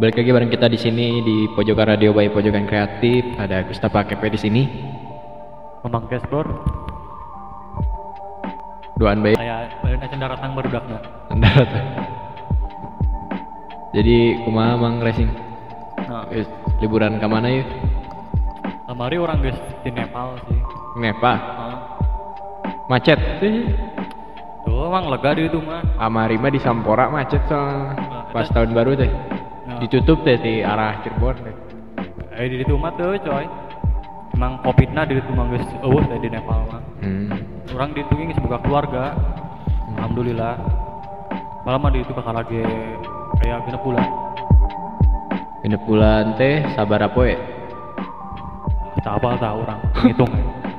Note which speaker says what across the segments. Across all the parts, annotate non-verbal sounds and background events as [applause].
Speaker 1: Balik lagi bareng kita di sini di Pojokan Radio by Pojokan Kreatif. Ada Gustapa Kepe di sini.
Speaker 2: Memang cashboard
Speaker 1: Duaan baik.
Speaker 2: saya balik aja datang berudaknya
Speaker 1: Mendarat. Jadi kumaha mang racing?
Speaker 2: nah
Speaker 1: liburan ke mana yuk?
Speaker 2: kemari orang guys di Nepal sih
Speaker 1: Nepa.
Speaker 2: nah,
Speaker 1: Macet. Tuh.
Speaker 2: tuh emang lega di itu mah
Speaker 1: Amari mah di Sampora macet soalnya. Pas tahun baru teh. Ditutup teh di arah Cirebon teh.
Speaker 2: eh di itu mah tuh coy. Emang covid nah di itu mah guys teh di Nepal mah.
Speaker 1: Hmm.
Speaker 2: orang di itu geus semoga keluarga. Alhamdulillah. Malah mah di itu bakal lagi kayak genep bulan.
Speaker 1: Genep bulan teh sabar apa ya?
Speaker 2: tak apa tak orang. Ngitung. [laughs]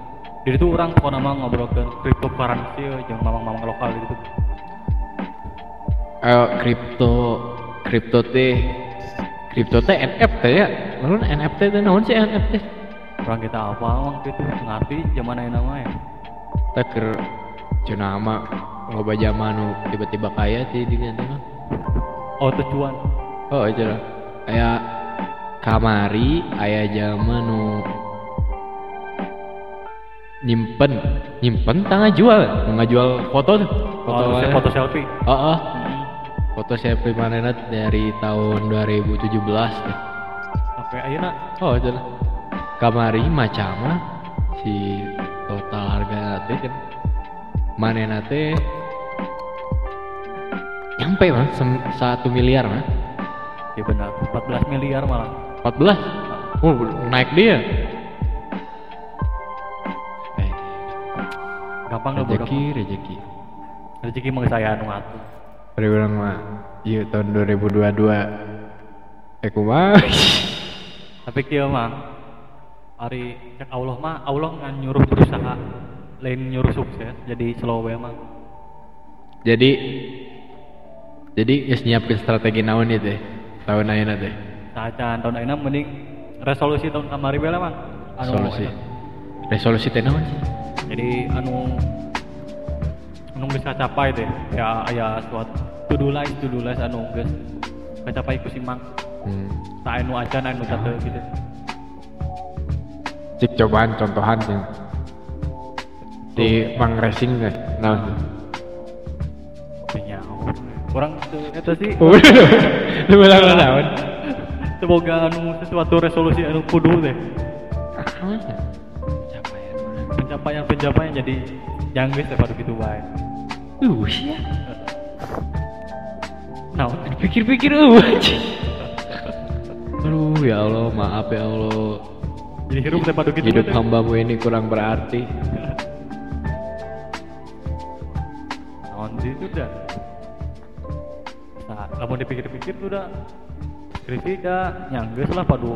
Speaker 2: Di itu orang pokoknya mah ngobrolkan cryptocurrency jeung mamang-mamang lokal gitu
Speaker 1: Ayo kripto kripto teh kripto teh NFT ya. Lalu NFT teh naon sih NFT?
Speaker 2: orang kita apa emang gitu ngerti zaman ayeuna mah ya
Speaker 1: cenah mah loba zaman nu tiba-tiba kaya ti di teh mah.
Speaker 2: oh tujuan
Speaker 1: Oh aja lah. Aya kamari aya zaman nu nyimpen nyimpen tangga jual nu ngajual foto tuh foto
Speaker 2: foto,
Speaker 1: mana?
Speaker 2: foto selfie
Speaker 1: oh, oh. Foto selfie manehna dari tahun 2017 teh.
Speaker 2: sampai ayeuna
Speaker 1: Oh, itu lah. Kamari macam mah si total harga nanti kan. Mana nanti nyampe mah satu miliar mah
Speaker 2: ya benar. 14 miliar malah.
Speaker 1: 14 oh naik dia. Eh,
Speaker 2: gampang
Speaker 1: rezeki rezeki
Speaker 2: rezeki mah saya anu atuh
Speaker 1: Hari orang mah iya tahun 2022 eh kumaha [laughs]
Speaker 2: tapi kieu mah hari cek Allah mah Allah ngan nyuruh berusaha lain nyuruh sukses jadi slow mah.
Speaker 1: Jadi jadi geus nyiapkeun strategi naon ieu teh tahun ayeuna teh?
Speaker 2: Sacan tahun ayeuna mending resolusi tahun kamari bae lah mah. Anu
Speaker 1: solusi
Speaker 2: eta.
Speaker 1: resolusi teh naon?
Speaker 2: jadi anu anu geus kacapai teh ya aya suatu to do list to do list anu geus kacapai ku si Mang
Speaker 1: hmm.
Speaker 2: tak anu acan anu tante gitu.
Speaker 1: Cik cobaan contohan sih. Di mang racing teh nah
Speaker 2: Kayaknya orang itu sih. [laughs]
Speaker 1: Lu bilang lu naon?
Speaker 2: Semoga anu sesuatu resolusi anu kudu teh
Speaker 1: capaian
Speaker 2: pencapaian pencapaian jadi jangan geus teh pada gitu
Speaker 1: uh ya
Speaker 2: nah
Speaker 1: pikir-pikir uh anjing. aduh ya Allah maaf ya Allah.
Speaker 2: Jadi hirup teh pada gitu
Speaker 1: hidup
Speaker 2: teh.
Speaker 1: hambamu ini kurang berarti.
Speaker 2: Naon sih itu dah. Nah lamun dipikir-pikir tuh dah. Skripsi dah. Nyangges lah padu.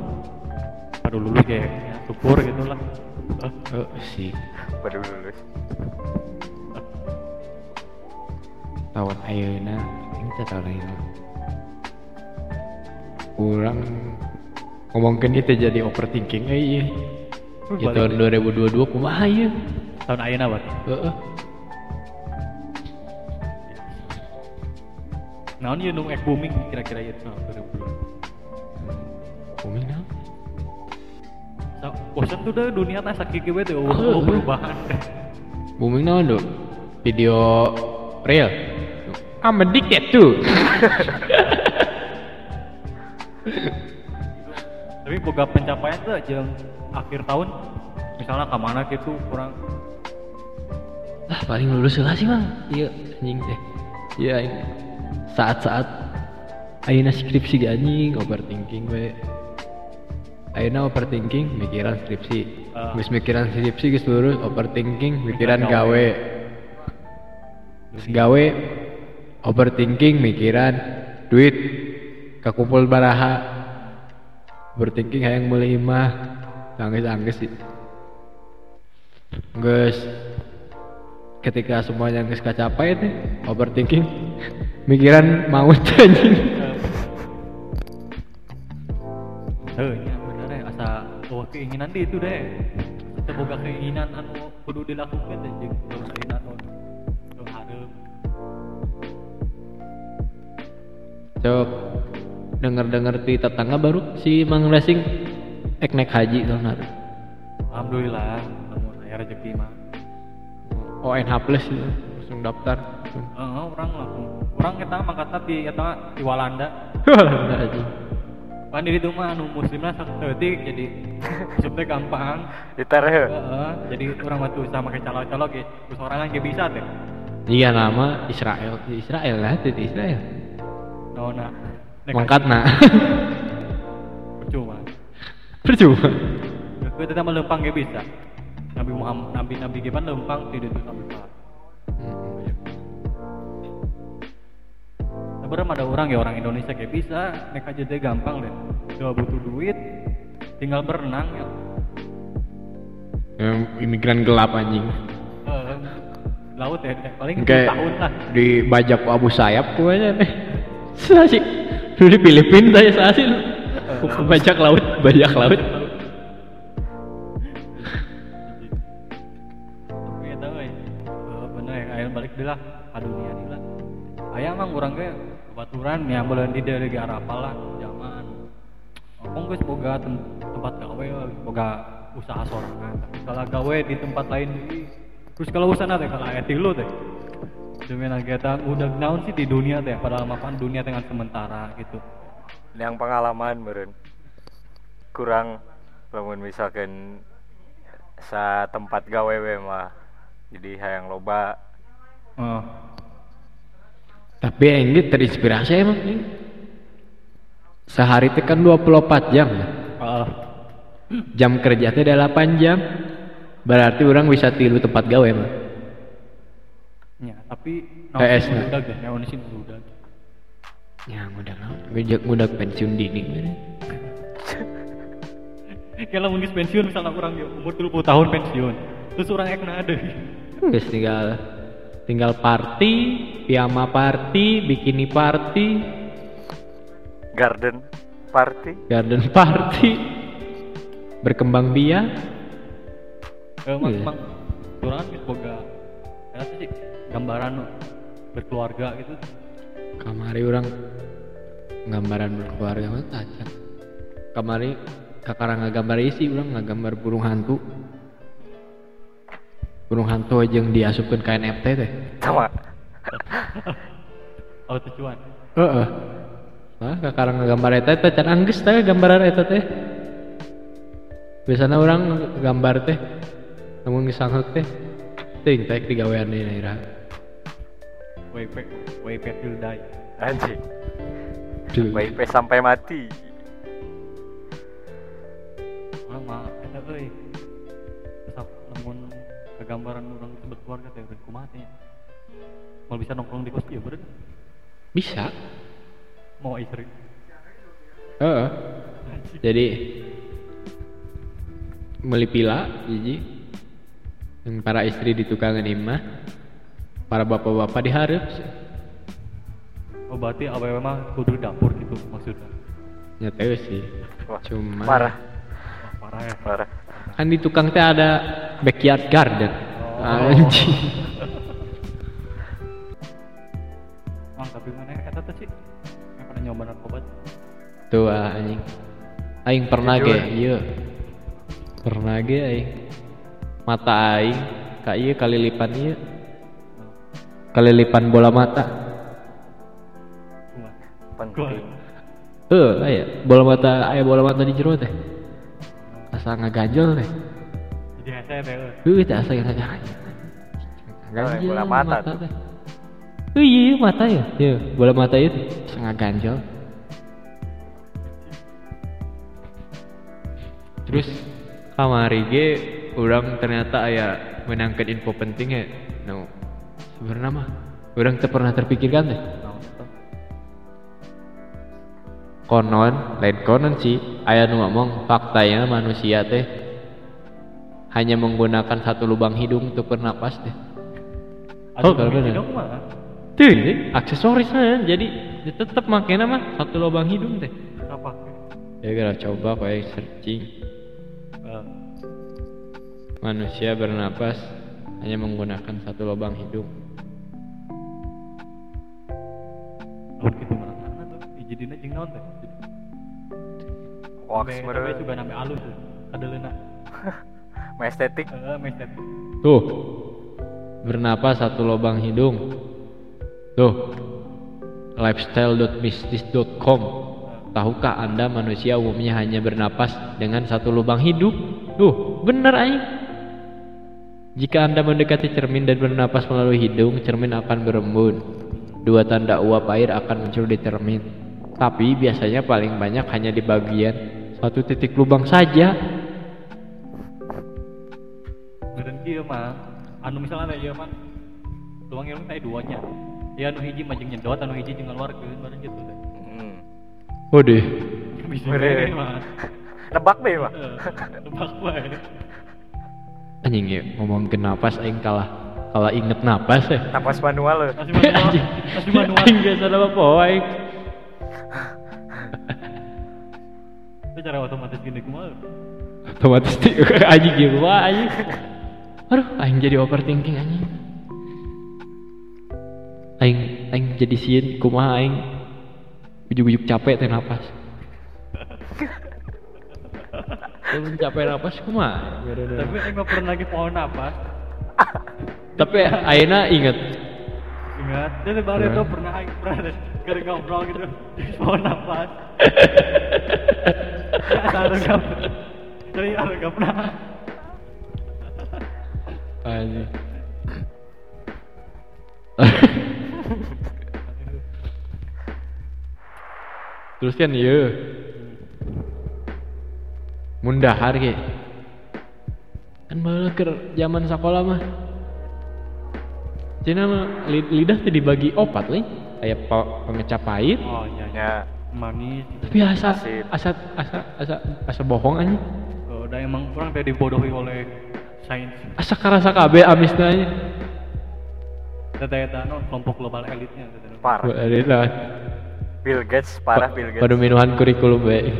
Speaker 2: Padu lulus ya ya, syukur gitu lah.
Speaker 1: Oh sih.
Speaker 3: Baru lulus
Speaker 1: tahun ayeuna ini teh tahun ayeuna kurang ngomongkeun itu jadi overthinking eh iya
Speaker 2: balik
Speaker 1: tahun 2022 kumaha ieu
Speaker 2: tahun ayeuna bat
Speaker 1: heeh
Speaker 2: naon ieu nu ek booming kira-kira ieu tahun 2022
Speaker 1: Umi naon?
Speaker 2: Bosan tuh dah dunia teh sakit gitu tuh, perubahan.
Speaker 1: Booming naon do? Video real. I'm addicted tuh.
Speaker 2: Tapi boga pencapaian tuh jeung akhir tahun misalnya ke mana gitu kurang
Speaker 1: ah paling lulus lah sih bang. Iya anjing teh. Iya ini. Saat-saat ayeuna skripsi ge anjing overthinking we. Ayeuna overthinking mikiran skripsi. Geus mikiran skripsi geus lurus overthinking mikiran
Speaker 2: Mikiran gawe.
Speaker 1: gawe. Overthinking mikiran duit kakumpul baraha. Overthinking hayang meuli imah sih. Geus ketika semuanya geus kacapai teh overthinking [laughs] mikiran maut [laughs] anjing.
Speaker 2: Heuh, nya bener deh asa oh keinginan di itu deh. Kita boga keinginan anu kudu dilakukan deh
Speaker 1: denger-denger di tetangga baru si Mang Racing ek naik haji tuh nar.
Speaker 2: Alhamdulillah namun aya rezeki mah
Speaker 1: ONH plus gitu langsung daftar.
Speaker 2: Heeh, orang langsung. Orang kita mangkatna di eta di Walanda. [laughs]
Speaker 1: Walanda aja.
Speaker 2: Kan di itu mah anu muslimna saeutik jadi [laughs] maksudnya gampang.
Speaker 3: Ditaruh.
Speaker 2: Heeh, jadi orang mah sama kayak calo-calo ge terus orang ge bisa teh
Speaker 1: iya nama Israel. Di Israel lah itu di Israel
Speaker 2: naona
Speaker 1: mangkatna [laughs]
Speaker 2: percuma.
Speaker 1: Percuma.
Speaker 2: Gue tetap melempang ge bisa Nabi Muhammad Nabi Nabi gimana lempang tidak itu sampai pak Sebenarnya ada orang ya orang Indonesia kayak bisa naik aja deh gampang deh. Gak butuh duit tinggal berenang ya.
Speaker 1: Em, imigran gelap anjing.
Speaker 2: Eh, laut ya paling
Speaker 1: kayak
Speaker 2: 10 tahun lah
Speaker 1: dibajak Abu Sayyaf ku aja nih sih dulu di Filipina saya sasi bajak laut bajak laut.
Speaker 2: Tapi ya tahu ya. Eh, bener ya ayo balik deh lah. Ke dunia nih lah. Ayah emang orang ge baturan ya boleh di dari Arafah lah zaman. Aku boga tem- tempat gawe boga usaha sorangan. Tapi kalau gawe di tempat lain terus kalau usaha teh kalau aya tilu teh demi kita udah naon sih di dunia teh padahal mapan dunia dengan sementara gitu
Speaker 3: Yang pengalaman meren. Kurang lamun misalkan sa tempat gawe we mah. Jadi hayang loba
Speaker 2: oh.
Speaker 1: tapi ini terinspirasi emang nih sehari itu kan 24 jam ya.
Speaker 2: Ah,
Speaker 1: jam kerja teh 8 jam berarti orang bisa tilu tempat gawe mah
Speaker 2: ya tapi
Speaker 1: PS nah.
Speaker 2: udah ya naon sih udah
Speaker 1: ya udah naon? Ngejak udah pensiun dini
Speaker 2: kalau [laughs] mungkin pensiun misalnya orang ya umur 30 tahun pensiun terus orang ek ada [laughs]
Speaker 1: Guys tinggal tinggal party, piyama party, bikini party,
Speaker 3: garden party.
Speaker 1: garden party, berkembang biak.
Speaker 2: emang
Speaker 1: Iya.
Speaker 2: emang orang kan boga. Ya sih gambaran berkeluarga gitu
Speaker 1: Kamari orang gambaran berkeluarga mah cacat. Kamari kakara ngagambar isi orang ngagambar burung hantu. Burung hantu aja yang diasupkan ke NFT teh.
Speaker 3: Sama. [laughs]
Speaker 2: oh tujuan
Speaker 1: Heeh. Nah, kakara ngagambar eta teh can anggeus teh gambaran eta teh. Biasanya orang gambar teh namun ngisangheuk teh ting teh digawean di daerah.
Speaker 2: Way back way back till die
Speaker 3: Anjing. WP sampai mati.
Speaker 2: mah eta euy. Tetap namun kegambaran orang itu berkeluarga teh ben kumaha teh? Mau bisa nongkrong di kos? Ieu beureun
Speaker 1: Bisa.
Speaker 2: mau istri
Speaker 1: Heeh. Jadi beli pila jadi yang para istri di tukangan imah para bapak-bapak diharap
Speaker 2: oh berarti awewe mah kudu di dapur gitu maksudnya?
Speaker 1: Nyata sih.
Speaker 3: Wah,
Speaker 1: cuma
Speaker 3: Parah,
Speaker 2: Wah, parah ya.
Speaker 3: Parah.
Speaker 1: kan di tukang teh ada backyard garden.
Speaker 2: Oh.
Speaker 1: anjing.
Speaker 2: Mang, [laughs] tapi mana eta tuh sih yang pernah nyoba narkoba? Tuh?
Speaker 1: tuh ah, anjing. Aing pernah ge
Speaker 3: Jujur.
Speaker 1: iya. Pernah ge aing. Mata aing ka ieu kalilipan ieu kalilipan bola mata.
Speaker 3: Penting.
Speaker 1: eh aya bola mata aya bola mata di jero teh asa ngaganjol teh
Speaker 2: jadi hese teh.
Speaker 1: Heuh, teh asa
Speaker 3: yang bola mata tuh.
Speaker 1: teh Oh iya mata ya. Iya bola mata itu. Asa ngaganjol terus kamari ge orang ternyata aya menangkan info penting ya. No sebenarnya mah orang teu pernah terpikirkan
Speaker 2: tuh?
Speaker 1: konon lain konon sih ayah nu ngomong faktanya manusia teh hanya menggunakan satu lubang hidung untuk bernapas bener.
Speaker 2: dong mah.
Speaker 1: tuh ini aksesoris mah jadi tetap makanya mah satu lubang hidung teh
Speaker 2: Apa?
Speaker 1: ya kira coba kayak searching
Speaker 2: Eh,
Speaker 1: manusia bernapas hanya menggunakan satu lubang hidung
Speaker 2: laut gitu mana mana tuh. Dijadinya jeung naon teh Sampai-
Speaker 3: meureun.
Speaker 2: juga nambah alus tuh kadeleuna [laughs]
Speaker 3: Mah estetik.
Speaker 2: heeh
Speaker 1: Tuh. Bernapas satu lubang hidung. Tuh. lifestyle.mistis.com Tahukah Anda manusia umumnya hanya bernapas dengan satu lubang hidung? Tuh, bener aing. Jika Anda mendekati cermin dan bernapas melalui hidung, cermin akan berembun. Dua tanda uap air akan muncul di cermin. Tapi biasanya paling banyak hanya di bagian satu titik lubang saja.
Speaker 2: dan kieu mah anu misalnya ada ieu mah luang ilmu teh duanya ya anu hiji mah nyedot anu hiji jeung ngaluarkeun bareng gitu teh
Speaker 3: Hmm.
Speaker 1: Oh deh. [laughs]
Speaker 2: bisa mah [laughs]
Speaker 3: Nebak deh mah.
Speaker 2: Heeh, tebak wae
Speaker 1: Anjing ya ngomong ke napas aing kalah kalah inget napas ya.
Speaker 3: Napas manual lo.
Speaker 2: masih manual [laughs] masih manual
Speaker 1: Aing gak salah apa aing.
Speaker 2: itu cara otomatis gini kumaha
Speaker 1: Otomatis ti- [laughs] anjing gitu wah anjing. Aduh, aing jadi overthinking anjing. Aing aing jadi sieun kumaha aing ujuk-ujuk capek teh napas. [laughs] Kalau capek napas kumaha?
Speaker 2: tapi aing mah pernah lagi pohon apa
Speaker 1: Tapi ayeuna inget
Speaker 2: ingat. Jadi baru itu pernah pernah kali ngobrol gitu. [laughs] Pohon nafas. [laughs] Ada gak jadi ada gak pernah.
Speaker 1: Anjing. [laughs] Terus kan iya. Mundahar ge Kan malah ke zaman sekolah mah Cina lidah tuh dibagi opat nih Kayak pe- pengecap pahit.
Speaker 2: Oh iya iya.
Speaker 3: Ya.
Speaker 2: manis.
Speaker 1: Tapi asa
Speaker 3: Asin.
Speaker 1: asa asa asa asa bohong anjing.
Speaker 2: Oh, udah emang kurang teh dibodohi oleh sains.
Speaker 1: Asa karasa kabeh amisna anjing.
Speaker 2: Tete eta no kelompok global elitnya.
Speaker 3: Parah.
Speaker 1: Wah,
Speaker 3: Bill Gates parah Bill Gates.
Speaker 1: pada minuhan kurikulum bae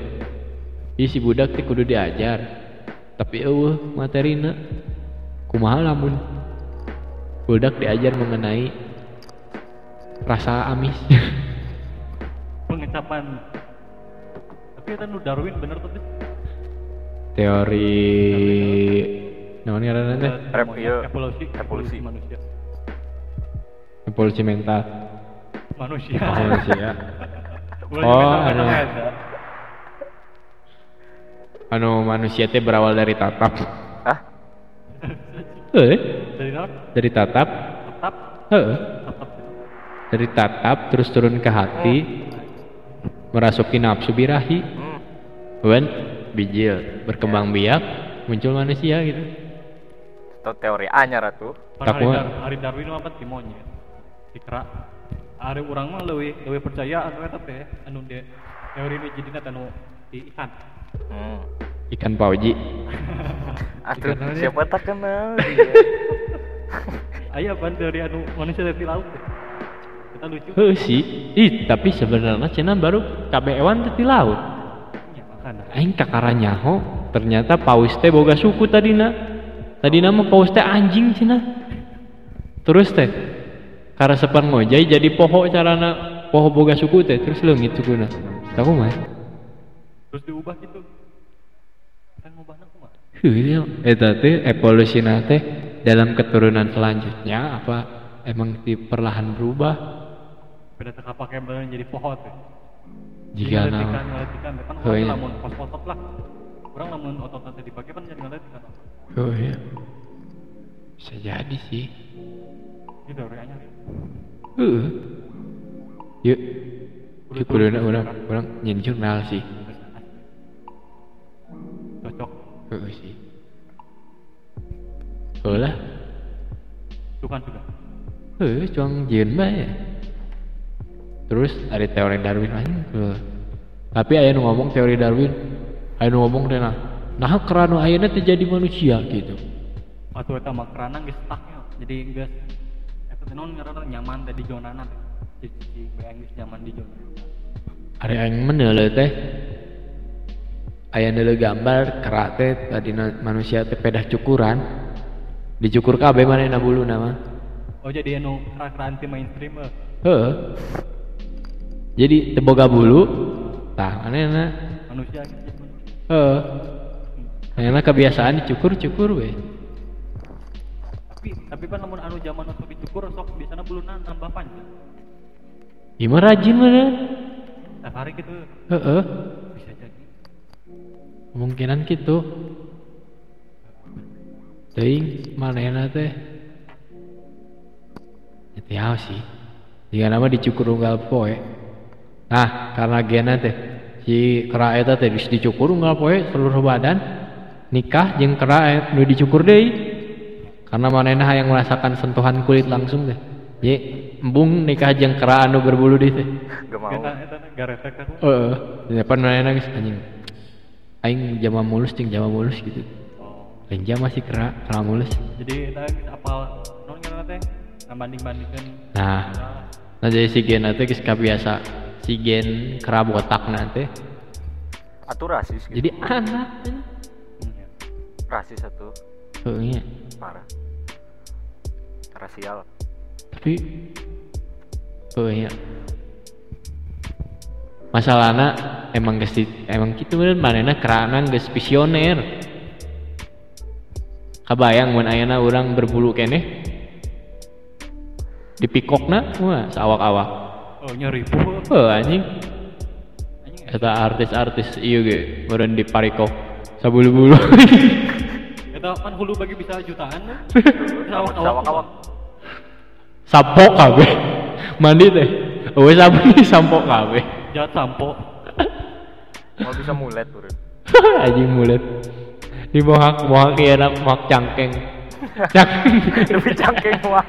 Speaker 1: Ih si budak teh kudu diajar. Tapi eueuh materina. Kumaha lamun budak diajar mengenai rasa amis [laughs]
Speaker 2: pengecapan tapi nu Darwin bener tuh
Speaker 1: teori naon ngaranna teh
Speaker 2: Eh,
Speaker 3: iya.
Speaker 2: evolusi
Speaker 3: Evolusi.
Speaker 2: manusia
Speaker 1: evolusi mental
Speaker 2: manusia
Speaker 1: manusia [laughs]
Speaker 2: Boleh
Speaker 1: Oh, anu.
Speaker 2: eta.
Speaker 1: anu manusia teh berawal dari tatap? Eh
Speaker 2: dari naon
Speaker 1: dari tatap.
Speaker 2: Tetap
Speaker 1: heeh
Speaker 2: tetap
Speaker 1: dari tatap terus turun ke hati. Merasuki nafsu birahi.
Speaker 3: Hmm.
Speaker 1: Wan bijil berkembang biak. Muncul manusia gitu.
Speaker 3: Itu teori anyar atuh.
Speaker 2: Pan hari. Dar hari Darwin apa ti monyet ti kera hari urang mah leuwih leuwih percaya anu eta teh anu de teori nu jadina teh anu di ikan.
Speaker 3: Hmm.
Speaker 1: Ikan pauji. [laughs]
Speaker 3: Atuh siapa tak kenal dia. [laughs]
Speaker 2: aya pan teori anu manusia teh di laut teh kita lucu.
Speaker 1: Heuh sih ih tapi sebenarnya cina baru kabeh ewan teh di laut.
Speaker 2: Ya makana
Speaker 1: aing kakaranyaho ternyata paus teh boga suku tadina tadina mah paus teh anjing cina terus teh karasepan ngojay jadi poho carana poho boga suku teh. Terus leungit sukuna tahu mah?
Speaker 2: Terus diubah gitu kumaha
Speaker 1: Heuh, eta teh evolusina teh dalam keturunan selanjutnya apa emang di perlahan berubah?
Speaker 2: Beda teh kapake bener jadi pohon teh.
Speaker 1: Jika na
Speaker 2: teh kan
Speaker 1: Oh, iya.
Speaker 2: lamun pos-posot lah. Orang lamun otot teh dipake kan jadi ngaletikan
Speaker 1: oh ya bisa jadi sih.
Speaker 2: Itu teori anyar ya
Speaker 1: Heeh. yuk.
Speaker 2: Udah
Speaker 1: kudu
Speaker 2: sekarang.
Speaker 1: orang nyen jurnal sih Heeh sih. Heula
Speaker 2: itu kan sudah
Speaker 1: Heeh cuang jieun bae terus ada teori Darwin aja tapi aya nu ngomong teori Darwin. Aya nu ngomong teh nah nah kerana ayeuna teh jadi manusia gitu.
Speaker 2: Atau eta mah kerana geus stucknya jadi geus eta teh naon ngaranna nyaman teh di zonana teh. Jadi geus nyaman di zona
Speaker 1: Ada yang menele teh Aya neuleuh gambar kera teh tadina manusia teh pedah cukuran. Dicukur kabeh manehna buluna mah.
Speaker 2: Oh jadi anu kera-kera anti mainstream eh?
Speaker 1: Heeh. jadi teboga bulu tah manehna
Speaker 2: manusia gitu.
Speaker 1: Heeh. Manehna kebiasaan dicukur-cukur we.
Speaker 2: Tapi tapi kan namun anu zaman sok dicukur sok biasanya bulunan nambah panjang.
Speaker 1: Mah rajin mana
Speaker 2: tiap hari gitu.
Speaker 1: Heeh.
Speaker 2: jadi
Speaker 1: kemungkinan gitu. Teuing manehna teh? Ya sih. Jika nama dicukur unggal poe. Nah karena gena teh si kera eta teh dicukur unggal poe seluruh badan nikah jeung kera nu dicukur deui. Karena manehna hayang merasakan sentuhan kulit langsung teh. Ye embung nikah jeung kera anu berbulu deui teh.
Speaker 3: Gak mau.
Speaker 2: Eta eta
Speaker 1: heeh manehna geus anjing aing jama mulus jeung jama mulus gitu
Speaker 2: Oh.
Speaker 1: lain jama masih kera kera mulus
Speaker 2: Jadi geus apal non ngaranna teh ngabanding-bandingkeun.
Speaker 1: nah nah jadi si gen teh geus kabiasa si gen kera botak teh
Speaker 3: Atuh rasis gitu.
Speaker 1: jadi anak
Speaker 2: Hmm, ya.
Speaker 3: rasis satu
Speaker 1: Heeh, iya.
Speaker 3: parah. Rasial.
Speaker 1: tapi oh iya masalahnya emang geus di- emang gitu bener manehna kerana geus visioner. Kabayang mun ayeuna urang berbulu keneh. Di pikokna wah sawak-awak.
Speaker 2: Oh nyeri puh.
Speaker 1: oh anjing.
Speaker 2: Anjing
Speaker 1: eta artis-artis iya ge meureun di parikok sabulu-bulu. [laughs]
Speaker 2: Eta kan hulu bagi bisa jutaan [laughs] tuh.
Speaker 3: Sawak-awak.
Speaker 1: sampok kabeh. Mandi teh. Eueuh sabun sampok kabeh.
Speaker 2: Jahat sampo.
Speaker 3: Mau bisa mulet urut. [laughs]
Speaker 1: anjing mulut di mohak mohak ieu anak mohak cangkeng [laughs] cangkeng
Speaker 3: Lebih cangkeng muak.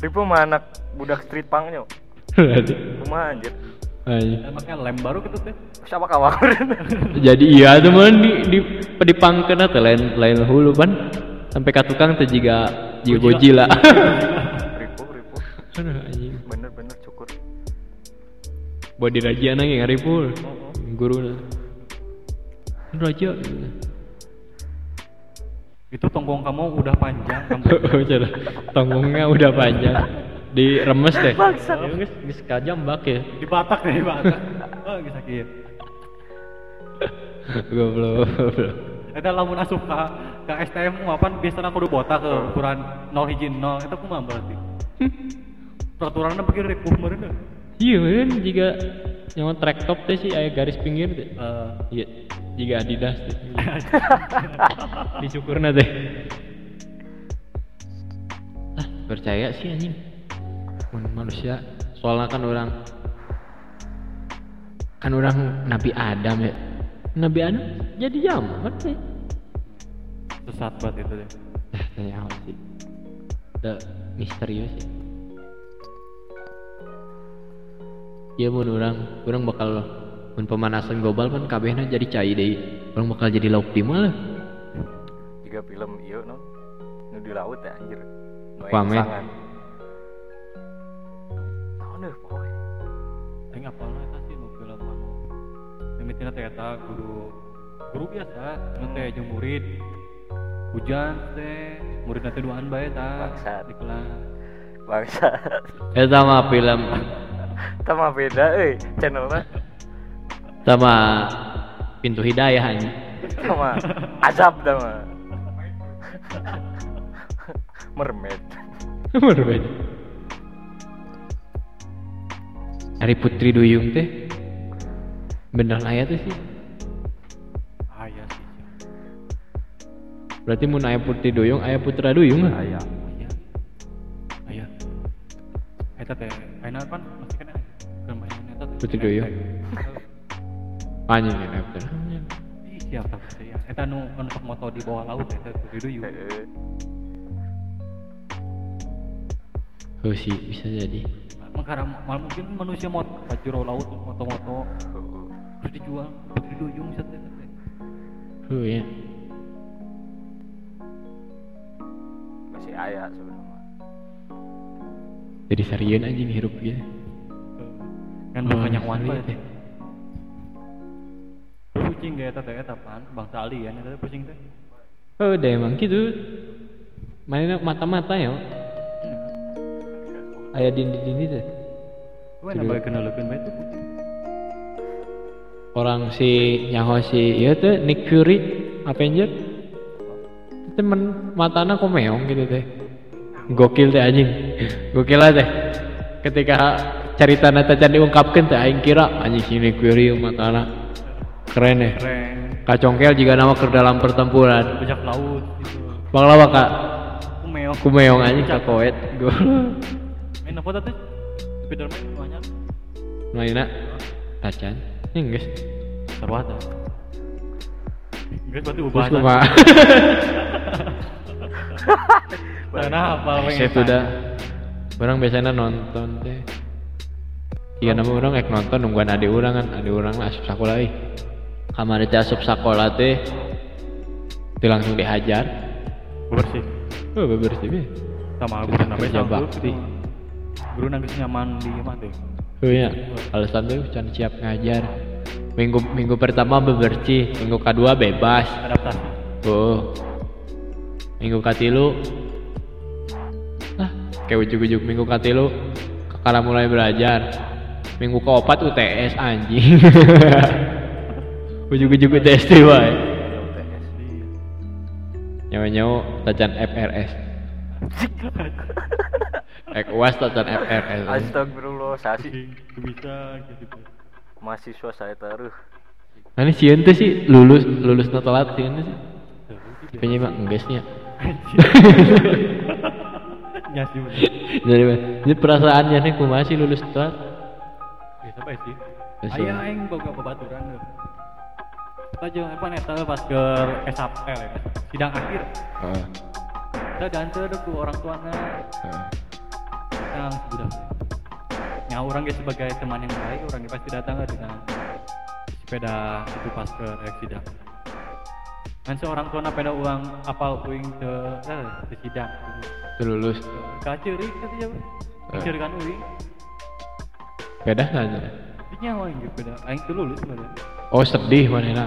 Speaker 3: Ribu mah anak budak street punk nyo. Kumaha anjir.
Speaker 2: Dan pakai lem baru gitu teh.
Speaker 3: Sawak-awak urut. [laughs]
Speaker 1: jadi iya tuh man di di di pangkeuna teh lain lain hulu pan sampai ka tukang teh jiga jiga
Speaker 2: Gojila.
Speaker 3: ribu.
Speaker 1: aduh anjing
Speaker 3: Bener-bener cukur.
Speaker 1: Buat di raja nang yang haripul
Speaker 2: Oh,
Speaker 1: guru raja.
Speaker 2: Itu tonggong kamu udah panjang kamu. [laughs]
Speaker 1: Cara tonggongnya udah panjang. Di remes deh ya geus geus kajambak ya.
Speaker 2: Di Batak nih, di Batak. Oh, geus sakit. [laughs]
Speaker 1: goblok goblok.
Speaker 2: Eta lamun asup ka ka STM apa biasanya kudu botak ke ukuran 0 hiji 0 eta kumaha berarti? Peraturanna bagi ripuh meureun.
Speaker 1: Iya kan jika yang track top teh sih aya garis pinggir teh
Speaker 2: Eh,
Speaker 1: iya jika adidas teh [laughs] dicukurna teh ah percaya sih anjing. Manusia. Soalnya kan orang kan orang Nabi Adam ya. Nabi Adam jadi jamat sih
Speaker 2: sesat banget itu deh.
Speaker 1: Nah, tanya apa sih? The misterius ya. Iya mun orang, orang bakal mun pemanasan global kan kabehna jadi cai deui. Orang bakal jadi lauk di mana?
Speaker 3: Tiga film iya no. Nu di laut ya anjir. Nu aya
Speaker 1: Pamer.
Speaker 3: Naon deh pokoknya.
Speaker 2: Aing apalna eta sih nu film anu. Mimitina teh eta guru guru biasa, nu teh jeung murid. Hujan teh, murid nanti duaan bae ta
Speaker 3: Bangsat.
Speaker 2: di kelas.
Speaker 3: Bangsa.
Speaker 1: Eta mah film
Speaker 3: Sama beda euy channelna.
Speaker 1: sama pintu hidayah anjing.
Speaker 3: Sama azab dah mah. Mermaid. [laughs]
Speaker 1: Berbeda. Hari Putri Duyung teh beneran aya tuh sih.
Speaker 2: Ah iya sih.
Speaker 1: Berarti mun aya Putri Duyung, aya Putra Duyung.
Speaker 3: Aya.
Speaker 2: Iya. Aya. Eta teh ayeuna kan masih kena keur
Speaker 1: Putri Duyung. Anjing ya.
Speaker 2: Ih, siapa sih ya? Eta nu anu sok moto di bawah laut eta Putri Duyung.
Speaker 3: Heeh.
Speaker 1: Oh sih bisa jadi.
Speaker 2: Mal mungkin manusia mot jero laut moto-moto
Speaker 3: Heeh.
Speaker 2: terus dijual Putri Duyung set eta teh.
Speaker 1: Oh ya.
Speaker 3: Masih aya sebenarnya.
Speaker 1: Jadi serian anjing hirup gitu.
Speaker 2: Kan
Speaker 1: Oh,
Speaker 2: banyak wan
Speaker 1: serius
Speaker 2: bae
Speaker 1: ya.
Speaker 2: teh. Pusing ge eta teh eta pan bangsa alien eta teh pusing teh.
Speaker 1: Oh udah emang gitu. Mainnya mata-mata ya. Ayah dindi-dindi teh.
Speaker 2: gue nambah kenalkan bae tuh
Speaker 1: orang si nyaho si iya tuh Nick Fury Avenger temen matana kok meong gitu teh gokil teh anjing gokil lah teh ketika cerita nata can diungkapkan teh aing kira anjing si Nick Fury matana keren ya.
Speaker 2: Keren.
Speaker 1: Kacongkel jika nama ke dalam pertempuran.
Speaker 2: Bajak laut gitu.
Speaker 1: Banglawa kak?
Speaker 2: Aku meong
Speaker 1: ku meong anjing ka koet. Gue
Speaker 2: main apa tadi? Spiderman banyak.
Speaker 1: Maina? Tacan? Inggris
Speaker 2: seru ada Inggris berarti
Speaker 1: Terus
Speaker 2: ubah
Speaker 1: kumaha
Speaker 2: Karena [laughs] apa
Speaker 1: saya sudah orang biasanya nonton teh Iya nama orang ek nonton nungguan adik orang kan. Adik orang lah asup sekolah ih kamar teh asup sekolah teh itu langsung dihajar.
Speaker 2: Bersih.
Speaker 1: Oh bebersih be.
Speaker 2: Sama guru nambah
Speaker 1: Kerja
Speaker 2: sanggup
Speaker 1: bakti.
Speaker 2: guru nangis nyaman di mana tuh
Speaker 1: oh iya. Alasan tuh can siap ngajar. Minggu minggu pertama bebersih minggu kedua bebas.
Speaker 2: Adaptasi.
Speaker 1: Oh. Minggu katilu. Ah kayak ujuk-ujuk minggu katilu kakak mulai belajar minggu keempat UTS anjing. [laughs] Ujuk-ujuk UTS tuh wae
Speaker 3: UTS
Speaker 1: nyawa-nyawa tacan FRS [laughs] Ek uas tacan FRS
Speaker 3: Astagfirullah sasi
Speaker 2: bisa gitu
Speaker 3: mahasiswa saya taruh.
Speaker 1: Nah ini sieun teh sih lulus lulus na telat sieun teh sih. Mah enggesnya. [laughs]
Speaker 2: ya sih
Speaker 1: Jadi jadi perasaannya nih kumaha sih lulus telat?
Speaker 2: Baik sih? Ayah aing boga babaturan tuh aja apa neta pas ke SAPL ya? Sidang akhir.
Speaker 1: Heeh.
Speaker 2: kita dancer deh ku orang tuanya.
Speaker 1: Heeh.
Speaker 2: yang sudah. Ya orang ge sebagai teman yang baik orang pasti datang dengan sepeda itu pas ke eh, sidang. Kan seorang tua pada uang apal uing ke eh, sidang.
Speaker 1: Itu lulus.
Speaker 2: kacerik katanya
Speaker 1: Eh.
Speaker 2: kacer kan uing
Speaker 1: Beda saja.
Speaker 2: nyawa yang gitu beda aing tuh lulus sebenarnya
Speaker 1: Oh sedih.
Speaker 2: Heeh.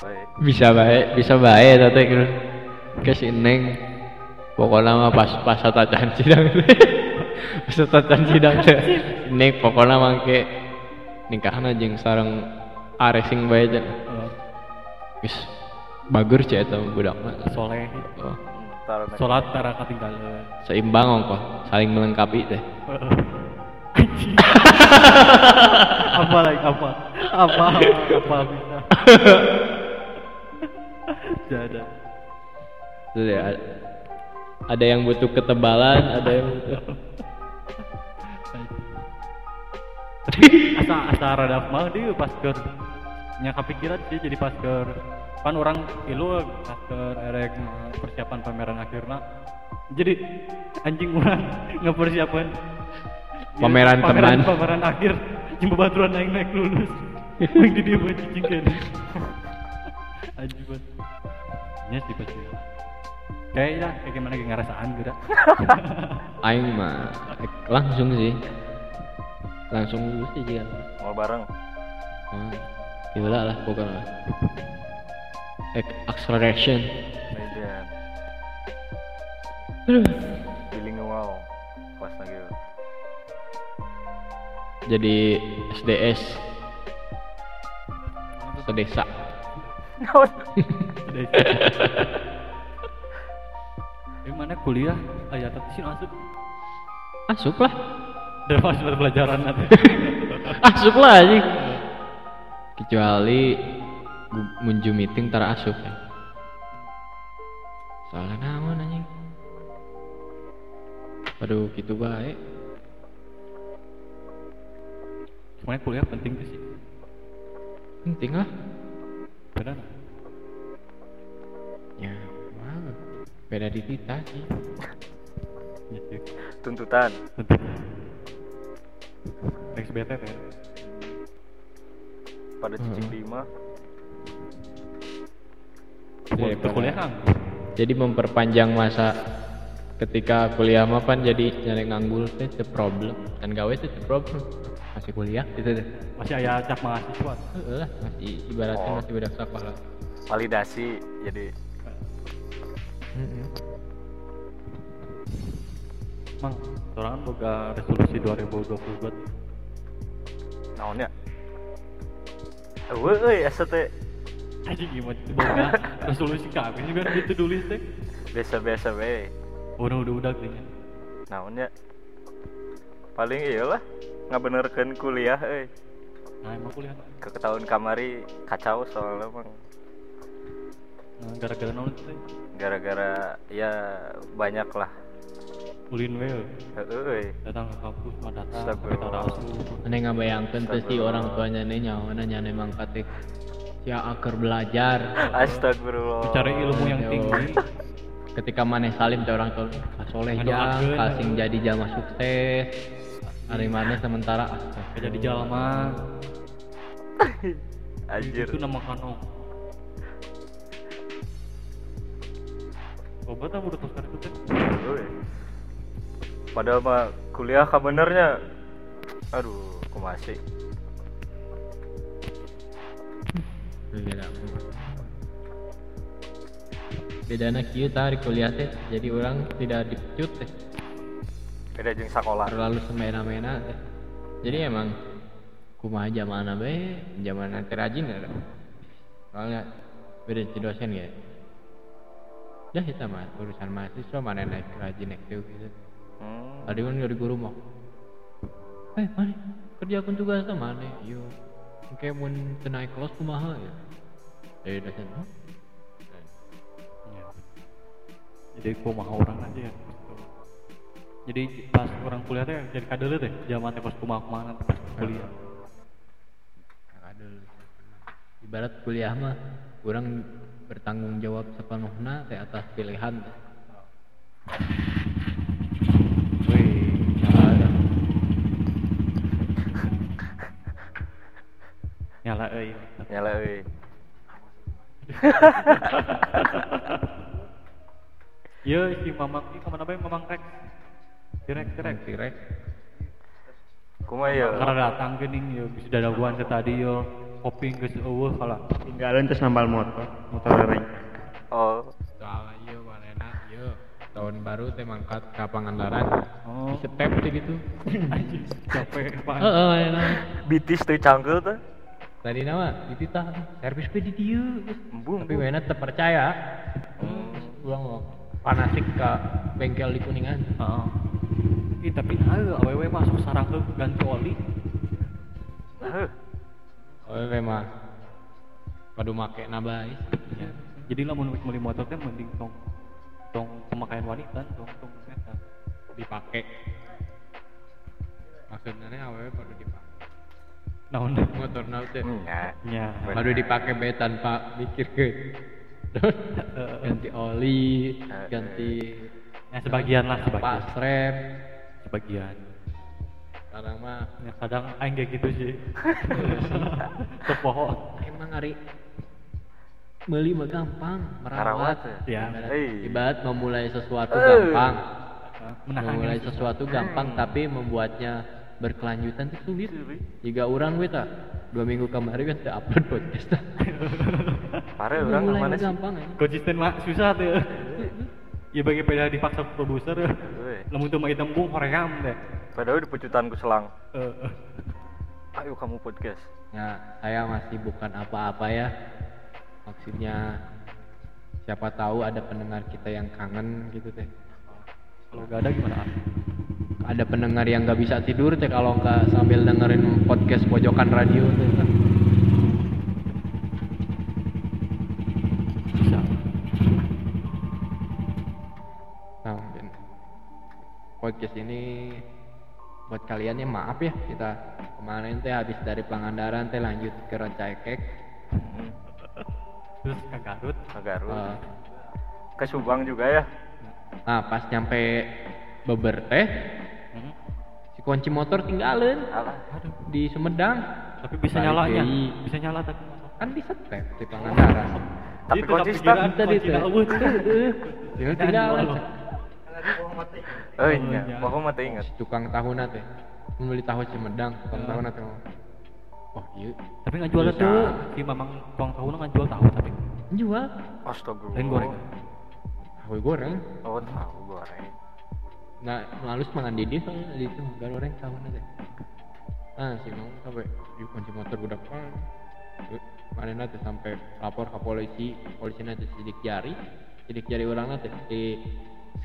Speaker 3: baik
Speaker 1: Bisa baik, bisa baik tante gitu. Ke si Neng. Pokoknya mah pas pas tacan sidang. [laughs] pas tacan sidang. Neng pokoknya mangke nikahna jeung sareng aresing bae teh.
Speaker 2: Heeh.
Speaker 1: Geus bager cek eta budak mah.
Speaker 2: soleh
Speaker 1: Oh,
Speaker 2: sholat tara ketinggalan
Speaker 1: seimbang ongkoh, saling melengkapi teh.
Speaker 2: Apa lagi? Apa? Apa? Apa? Bisa jadi
Speaker 1: Jadi ada, ada yang butuh ketebalan, ada yang butuh
Speaker 2: asa asa rada mah dia pas ke nya kepikiran sih jadi pas ke kan orang ilu pas ke erek persiapan pameran akhirnya. Jadi anjing orang [laughs] ngepersiapan
Speaker 1: Pameran
Speaker 2: pameran,
Speaker 1: teman.
Speaker 2: pameran akhir jumpa baturan naik naik lulus [laughs] yang di dia buat cicing kan anjing banget nya sih pasti kayaknya kayak gimana kayak ngerasaan gitu [laughs]
Speaker 1: aing mah langsung sih. Langsung lulus sih jika.
Speaker 3: mau bareng
Speaker 1: Hmm. Gila lah pokoknya. Ac- Acceleration.
Speaker 3: medan
Speaker 1: Aduh.
Speaker 3: bilingual pas lagi
Speaker 1: Jadi SDS sedesa.
Speaker 2: Di [laughs] mana kuliah ayat tapi sih masuk
Speaker 1: Asup lah.
Speaker 2: dari pas pelajaran nanti. [laughs]
Speaker 1: Asup lah anjing. Kecuali munju meeting tara asup ya. Soalnya naon anjing. Aduh gitu baik.
Speaker 2: Semuanya kuliah penting sih.
Speaker 1: Penting lah.
Speaker 2: Benar.
Speaker 1: Ya, mah. Beda di kita sih.
Speaker 2: Ya sih.
Speaker 3: tuntutan.
Speaker 2: Next BTT.
Speaker 3: pada cicing
Speaker 1: Hmm.
Speaker 3: lima
Speaker 1: Jadi,
Speaker 2: Untuk kuliah kan.
Speaker 1: jadi memperpanjang masa ketika kuliah mah kan jadi nyari nganggul teh the problem dan gawe teh the problem masih kuliah? Gitu deh.
Speaker 2: Masih ayah cap mahasiswa.
Speaker 1: Heeh lah masih ibaratnya
Speaker 3: Oh.
Speaker 1: masih budak sekolah.
Speaker 3: Validasi jadi.
Speaker 1: Heeh.
Speaker 2: Mang, orang boga resolusi 2022
Speaker 3: naonnya Eueuh euy asa teh
Speaker 2: Aja gimana boga [laughs] resolusi kami juga gitu tulis teh.
Speaker 3: biasa-biasa we
Speaker 2: Udah udah udah kayaknya.
Speaker 3: naonnya paling iyalah ngabenerkeun kuliah euy
Speaker 2: Nah emang kuliah.
Speaker 3: ke tahun kamari kacau soalnya emang
Speaker 2: Nah gara-gara naon teh?
Speaker 3: gara-gara ya banyak lah
Speaker 2: Ulin we.
Speaker 3: Heeh,
Speaker 2: Datang ke kampus mah datang tak asuh.
Speaker 1: Aneh ngabayangkeun teh si orang tuanya nih nyawana nyane mangkat teh sia aker belajar.
Speaker 3: astagfirullah
Speaker 2: Mencari ilmu yang
Speaker 1: Yo.
Speaker 2: tinggi.
Speaker 1: Ketika maneh salim teh orang tua kasoleh jang, kasing jadi jamaah sukses. Hari maneh sementara
Speaker 2: Kayak jadi jalma. [laughs]
Speaker 3: anjir
Speaker 2: Itu nama kanong. Obat apa udah terus itu
Speaker 3: padahal mah kuliah kabenernya aduh aku masih
Speaker 1: beda. Bedana kieu tah di kuliah teh jadi orang tidak dipecut teh.
Speaker 3: Beda jeung sekolah.
Speaker 1: Terlalu semena-mena jadi emang kumaha zaman be zaman nanti rajin ada. Soalnya beda si dosen ya dah kita mah urusan mahasiswa mana naik rajin naik tuh gitu.
Speaker 3: Hmm.
Speaker 1: tadi kan dari guru mau eh mana? Kerjakan tugas sama mana? Yo kayak mau naik kelas kumaha ya? Dari dosen oh
Speaker 2: Iya. Jadi mau orang aja ya. Jadi pas orang kuliah teh jadi kadele teh zaman teh pas kumaha kumaha nanti pas kuliah.
Speaker 1: Aduh. Ibarat kuliah mah kurang bertanggung jawab sepenuhnya teh atas pilihan teh.
Speaker 2: Wih,
Speaker 1: Ada.
Speaker 2: nyala euy.
Speaker 3: nyala euy [laughs]
Speaker 2: Iya si mamang ini ke mana bae mamang rek. Direk direk.
Speaker 1: Tirek.
Speaker 3: kumaha ya
Speaker 2: Karena datang geuning yo bisa dadaguan ke tadi yo koping geus eueuh kala.
Speaker 4: tinggalin terus nambal motor motor ring
Speaker 3: oh
Speaker 1: Soalnya iya manena iya tahun baru teh mangkat ke Pangandaran.
Speaker 2: Oh.
Speaker 1: Di step teh gitu.
Speaker 2: Capek Pak.
Speaker 1: Heeh manena.
Speaker 3: bitis teh cangkel teh
Speaker 1: Tadi nama dititah servis pe di dieu.
Speaker 3: embung
Speaker 1: Tapi mana terpercaya.
Speaker 3: hmm.
Speaker 1: Ulang mau panasik ke bengkel di Kuningan.
Speaker 2: Heeh. Ih tapi ayo awewe masuk sarang ke ganti oli.
Speaker 3: Heuh.
Speaker 1: Oh memang. Padu make nabais.
Speaker 2: Ya. Jadi lah mau beli motor teh mending tong tong pemakaian wanita tong tong eta.
Speaker 1: Dipake. Maksudnya awewe padu dipake.
Speaker 2: Naon?
Speaker 1: Motor naut teh.
Speaker 3: nya
Speaker 2: Ya.
Speaker 1: Baru dipakai be tanpa mikir ke [laughs] ganti oli, ganti
Speaker 2: Ya sebagian lah sebagian.
Speaker 1: pas rem.
Speaker 2: Sebagian.
Speaker 1: Sekarang mah
Speaker 2: Ya kadang aing kayak gitu sih. Sepoho.
Speaker 1: emang hari beli mah gampang, merawat.
Speaker 2: Ya.
Speaker 1: Ibarat, memulai sesuatu gampang,
Speaker 2: Menahan
Speaker 1: memulai
Speaker 2: gitu.
Speaker 1: sesuatu gampang, tapi membuatnya berkelanjutan itu sulit. Jika orang we tak dua minggu kemarin kan tak upload podcast.
Speaker 3: pare orang
Speaker 1: Memulai
Speaker 3: mana sih
Speaker 1: gampang ya.
Speaker 2: Konsisten mah susah tuh. Ya bagi peda dipaksa produser.
Speaker 3: Euy.
Speaker 2: Lamun teu mah tembung hoream teh.
Speaker 3: padahal di pecutan ku selang
Speaker 2: Eh,
Speaker 3: ayo kamu podcast
Speaker 1: Ya, saya masih bukan apa-apa ya. Maksudnya siapa tahu ada pendengar kita yang kangen gitu teh.
Speaker 2: Kalau gak ada gimana?
Speaker 1: Ada pendengar yang nggak bisa tidur teh kalau nggak sambil dengerin podcast pojokan radio teh. Podcast ini buat kalian ya maaf ya kita kemarin teh habis dari Pangandaran teh lanjut ke Rancaikek.
Speaker 2: Terus ke Garut.
Speaker 3: ke Garut
Speaker 1: Eh,
Speaker 3: ke Subang juga ya
Speaker 1: nah pas nyampe Beber teh
Speaker 2: Hmm.
Speaker 1: si kunci motor tinggalin
Speaker 3: alah
Speaker 2: Aduh.
Speaker 1: di Sumedang.
Speaker 2: Tapi bisa
Speaker 1: Balik
Speaker 2: nyalanya. Bisa nyala tapi.
Speaker 1: kan di step di Pangandaran.
Speaker 3: tapi konsisten
Speaker 1: Tadi
Speaker 2: kunci
Speaker 1: teh.
Speaker 3: Eh
Speaker 2: Oh,
Speaker 3: nya
Speaker 2: iya.
Speaker 3: bapak mah
Speaker 1: Si tukang tahunna teh. Membeli tahu Sumedang, tukang
Speaker 2: Heeh.
Speaker 1: tahunna teh. Oh, iya.
Speaker 2: Tapi nggak jual
Speaker 1: Bisa.
Speaker 2: tuh. Si mamang tuang tahu nggak jual tahu tapi.
Speaker 1: Jual
Speaker 3: astagfirullah
Speaker 2: Lain goreng.
Speaker 1: tahu goreng.
Speaker 3: oh tahu goreng
Speaker 1: Nah, halus mangan di dia soalnya di itu goreng tahunna teh. nah si mau sampai di kunci motor budak pan mana nanti sampai lapor ke polisi polisi nanti sidik jari sidik jari orang nanti di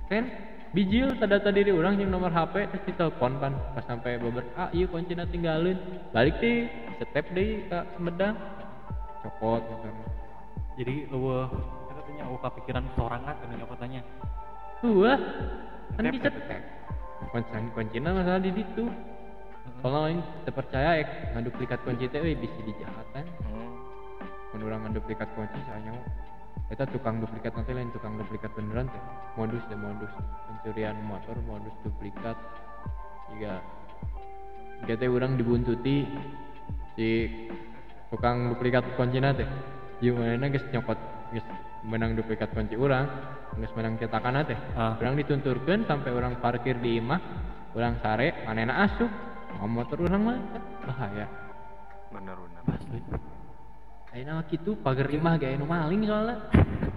Speaker 1: scan bijil tanda diri orang yang nomor HP terus ditelepon pan pas sampai beber ah iya kunci nanti tinggalin balik deh step deh ke Sumedang copot motornya
Speaker 2: jadi lu katanya aku kepikiran sorangan kan nyokot tanya
Speaker 1: Wah, kan
Speaker 2: tep.
Speaker 1: kunci kuncinya masalah di situ. Kalau lain terpercaya ya ngaduplikat kunci teh bisa dijahatan.
Speaker 3: Hmm.
Speaker 1: Mun urang ngaduplikat kunci soalnya eta tukang duplikat nanti lain tukang duplikat beneran teh. Modus deh modus pencurian motor, modus duplikat. Jika jika teh urang dibuntuti si tukang duplikat kunci teh. Gimana geus nyokot geus menang duplikat kunci urang, geus menang cetakan teh.
Speaker 2: Ah.
Speaker 1: Orang ditunturkan sampai orang parkir di imah, orang sare, manena asup, mau motor orang mah bahaya.
Speaker 3: bener bener
Speaker 2: asli
Speaker 1: Ayeuna mah kitu pagar imah gak anu maling soalnya.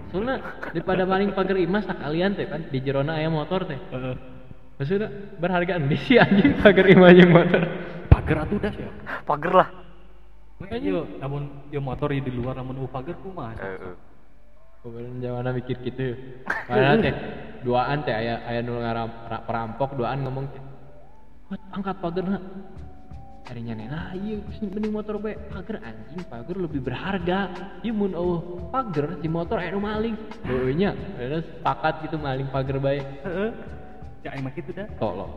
Speaker 1: Soalnya daripada maling pagar imah sekalian teh kan di jerona aya motor teh.
Speaker 2: Heeh.
Speaker 1: Maksudnya berhargaan di si anjing pagar imah jeung motor.
Speaker 2: pagar atuh dah ya
Speaker 3: pager lah
Speaker 2: Yo, namun yo motor di luar namun u pagar kumaha
Speaker 3: eh eh.
Speaker 1: Kemudian jawana mikir gitu. Padahal teh duaan teh aya aya nu perampok duaan ngomong teh. "Wat, angkat pagerna. Harinya nena, iya geus mending motor bae. Pager anjing, pager lebih berharga. Ieu mun eueuh pager si motor aya nu maling. Heueuh nya, ada sepakat gitu maling pager bae.
Speaker 2: heeh ya emang gitu dah
Speaker 1: Tolong.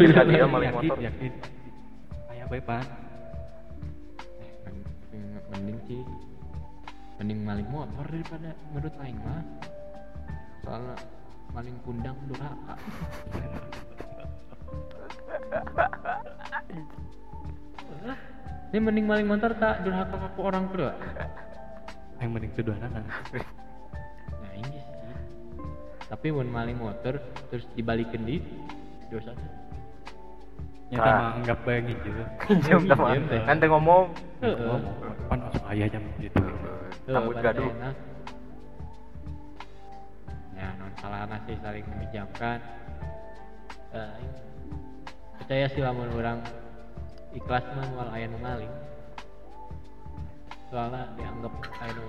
Speaker 3: Bisa dia maling
Speaker 2: yakin
Speaker 3: motor
Speaker 2: yakin aya bae pan
Speaker 1: Men- mending sih mending maling motor daripada menurut aing mah soalnya maling pundang durhaka [laughs] ini mending maling motor tak durhaka ke orang kedua
Speaker 2: yang mending kedua nana
Speaker 1: nah ini sih tapi mau maling motor terus dibalikin di dosa
Speaker 2: nyata
Speaker 3: Ah.
Speaker 2: mah anggap bae gitu
Speaker 3: Jam [laughs] teman
Speaker 1: Iya, teh.
Speaker 3: nanti ngomong
Speaker 1: Heeh.
Speaker 2: pan masuk ayah jam gitu
Speaker 3: rambut gaduh.
Speaker 1: Ya, non salah sih saling meminjamkan. Eh, ini. Percaya sih lamun orang ikhlas mah wal aya nu maling. Soalnya dianggap aya nu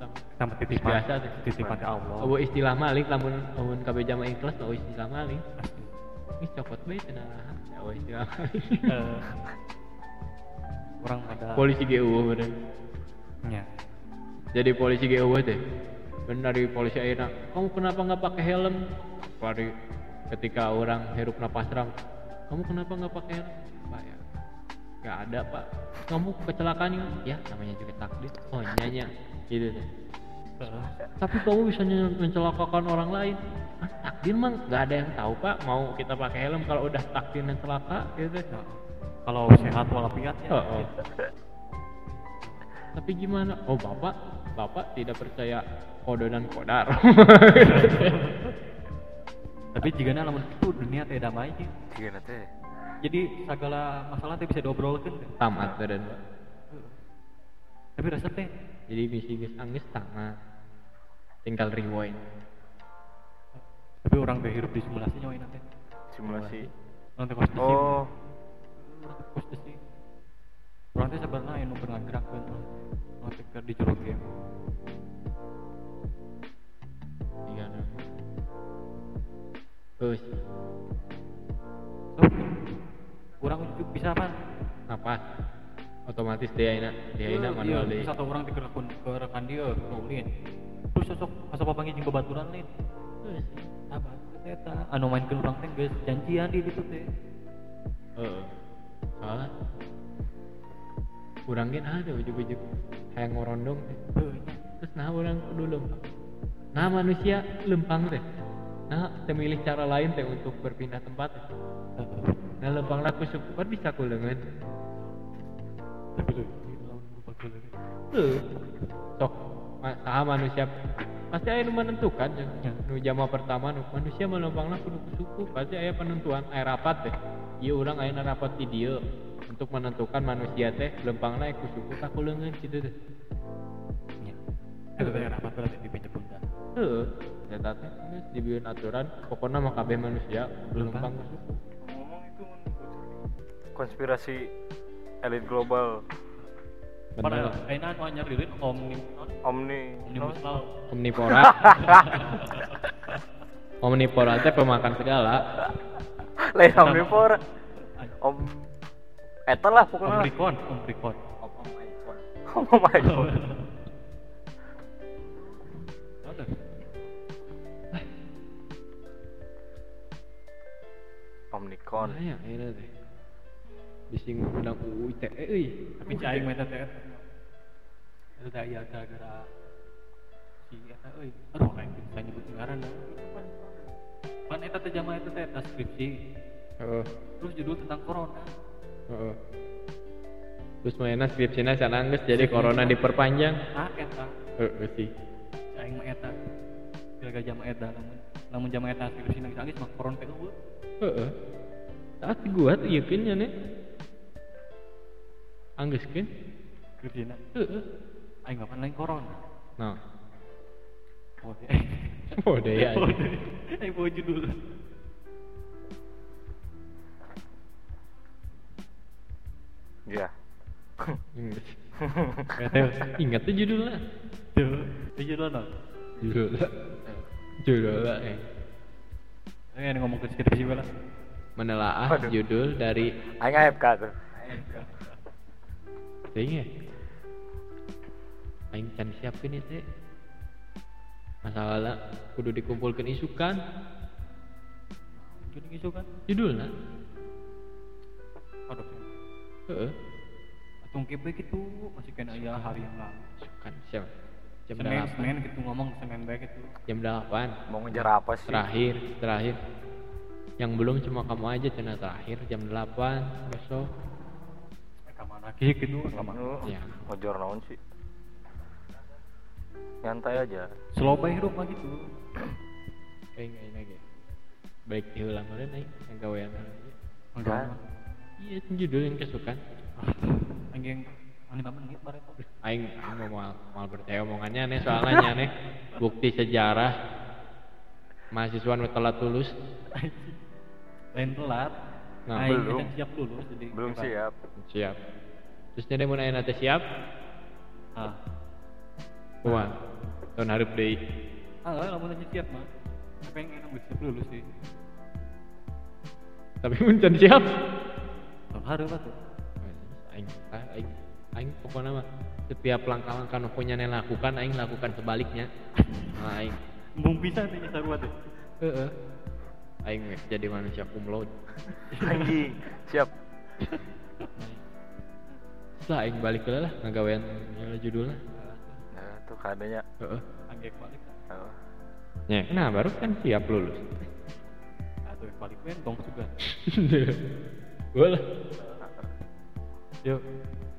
Speaker 1: tam-
Speaker 2: sama titipan
Speaker 1: biasa tuh.
Speaker 2: titipan Allah
Speaker 1: Oh, istilah maling lamun lamun kabeh jamaah ikhlas oh istilah maling. Ini copot bae cenah. Ya oh istilah [laughs] maling.
Speaker 2: Eh, orang pada
Speaker 1: Polisi GU bener.
Speaker 2: nya
Speaker 1: jadi polisi GW teh benar dari polisi akhirnya kamu kenapa nggak pakai helm Lari ketika orang hirup napas ram kamu kenapa nggak pakai helm pak ya. Nggak ada pak. Kamu kecelakaan ya ya namanya juga takdir. Oh nyanya gitu teh
Speaker 2: Eh,
Speaker 1: tapi kamu bisa mencelakakan orang lain. Ah, takdir mah nggak ada yang tahu pak mau kita pakai helm kalau udah takdir yang celaka gitu.
Speaker 2: Nah, kalau sehat walafiat ya.
Speaker 1: Oh, oh. Tapi gimana? Oh bapak, bapak tidak percaya kode dan kodar. [laughs]
Speaker 2: tapi jika namun itu dunia teh damai. Sih
Speaker 3: Iya nanti
Speaker 2: jadi segala masalah teh bisa diobrolkan
Speaker 1: Tamat dan.
Speaker 2: Tapi resep teh.
Speaker 1: Jadi misi geus angges tamat. Tinggal rewind.
Speaker 2: tapi orang teh hirup di simulasi nyawain nanti
Speaker 3: simulasi.
Speaker 2: Nanti kos
Speaker 3: oh.
Speaker 2: Teh kos di sim orang teh sebenarnya yang pernah gerak kan. Nanti di jero game
Speaker 1: Terus?
Speaker 2: Orang juga bisa apa?
Speaker 1: Napas. Otomatis dia enak, dia enak manual
Speaker 2: iya, satu orang digerakkan ke rekan dia ngulin terus sosok asa papangi jeung babaturan lain
Speaker 1: Terus,
Speaker 2: apa? Eta anu main ke orang teh janjian di ditu teh.
Speaker 1: Heeh. Soalnya kurang gen ada ujuk-ujuk hayang ngorondong teh. Terus nah orang kudu lempang. Nah manusia lempang teh nah teu milih cara lain teh untuk berpindah tempat nah lempang laku support bisa ku leungeun
Speaker 2: tapi lagi
Speaker 1: Tuh. sok saha manusia pasti aya nu menentukan
Speaker 2: Ya.
Speaker 1: nu jama pertama nu manusia melempangna kudu ku suku pasti aya penentuan aya rapat teh. Ieu urang aya rapat di dieu untuk menentukan manusia teh lempangna ku suku ka ku leungeun kitu teh.
Speaker 2: Nya itu rapat berarti di pintu
Speaker 1: Heeh, eta teh geus dibieun aturan pokokna mah kabeh manusia
Speaker 2: Lempang.
Speaker 3: ngomong itu konspirasi elit global.
Speaker 2: Padahal kayaknya anu anyar dilihat omni.
Speaker 3: Omni.
Speaker 2: Omnibus law.
Speaker 1: omnivora [laughs] omnivora teh pemakan segala.
Speaker 3: Lain omnivora om eta lah pokoknya
Speaker 2: Omnicon, Omnicon. [laughs]
Speaker 3: oh my god.
Speaker 2: Ada.
Speaker 3: Omnicon
Speaker 1: Nah, ya, akhirnya teh bising undang UU ITE euy.
Speaker 2: Tapi cai meta teh. Itu teh iya gara-gara si eta euy. Aduh lain bisa nyebut ngaran dah. Pan eta teh jamaah eta teh eta skripsi.
Speaker 1: Heeh.
Speaker 2: Terus judul tentang corona.
Speaker 1: Heeh. Terus mainnya skripsinya sana geus jadi corona diperpanjang.
Speaker 2: Ah eta.
Speaker 1: Heeh sih.
Speaker 2: Cai mah eta. Gara-gara jamaah eta lamun lamun jamaah eta skripsi nangis-nangis mah corona teh eueuh.
Speaker 1: Heeh. Saat gua tuh yakin ya nih. Angges kan?
Speaker 2: Skripsina.
Speaker 1: Heeh.
Speaker 2: Aing ngapain lain corona.
Speaker 1: Nah,
Speaker 2: oh deh
Speaker 1: ya.
Speaker 2: Deh. Aing bawa judul.
Speaker 3: ya [laughs]
Speaker 1: Ingat. Tuh judulnya.
Speaker 2: Tuh, itu judul no.
Speaker 1: Judulnya. Judulnya eh.
Speaker 2: Ini ngomong ke skripsi bala.
Speaker 1: Menelaah judul dari
Speaker 3: aing AFK tuh
Speaker 1: Ting ya. Aing can siapin itu. Masalah kudu dikumpulkan isukan
Speaker 2: Jadi kan.
Speaker 1: judulnya.
Speaker 2: Aduh.
Speaker 1: Heeh.
Speaker 2: Atung kebe gitu masih kena ya hari yang lalu.
Speaker 1: Isukan siapa? Jam
Speaker 2: Senin,
Speaker 1: 8.
Speaker 2: Senin gitu ngomong Senin baik itu.
Speaker 1: Jam 8.
Speaker 3: mau ngejar apa sih
Speaker 1: Terakhir, terakhir. Yang belum cuma kamu aja cina terakhir jam 8 besok.
Speaker 2: Eh, ke mana lagi gitu?
Speaker 3: Lu
Speaker 1: Ya.
Speaker 3: ngejar naon sih nyantai aja
Speaker 2: Slow by hidup mah gitu.
Speaker 1: Kayak enggak ini. Baik diulang udah naik gawean.
Speaker 2: Enggak.
Speaker 1: Iya, judul yang kesukaan.
Speaker 2: Anjing
Speaker 1: Aing aing mau mal, mal percaya omongannya nih soalnya nih bukti sejarah mahasiswa nu telat lulus.
Speaker 2: Lain telat.
Speaker 1: Nah,
Speaker 2: Aing
Speaker 3: belum.
Speaker 2: kita siap dulu jadi
Speaker 3: belum
Speaker 2: kita-
Speaker 3: siap
Speaker 1: Siap. Terus jadi mau nanya nanti siap?
Speaker 2: Ah.
Speaker 1: Wah, tahun harap deh.
Speaker 2: Ah, lamun aja siap mah. Pengen nunggu siap dulu sih.
Speaker 1: Tapi mun can siap.
Speaker 2: Tahun hari apa tuh?
Speaker 1: Aing, aing, aing pokoknya mah setiap langkah-langkah nu punya lakukan, aing lakukan sebaliknya. Nah, aing,
Speaker 2: Bung bisa nih sarua tuh.
Speaker 1: heeh. Aing jadi manusia kumlaut.
Speaker 3: anjing siap
Speaker 1: Lah aing balik ke lah ngagawean yang judulnya.
Speaker 3: nah tuh kadanya
Speaker 1: Heeh.
Speaker 2: Anggek balik.
Speaker 3: oh.
Speaker 1: Ya, nah baru kan siap lulus.
Speaker 2: Nah, tuh balik men dong juga. [laughs]
Speaker 1: Lah.
Speaker 2: Yuk.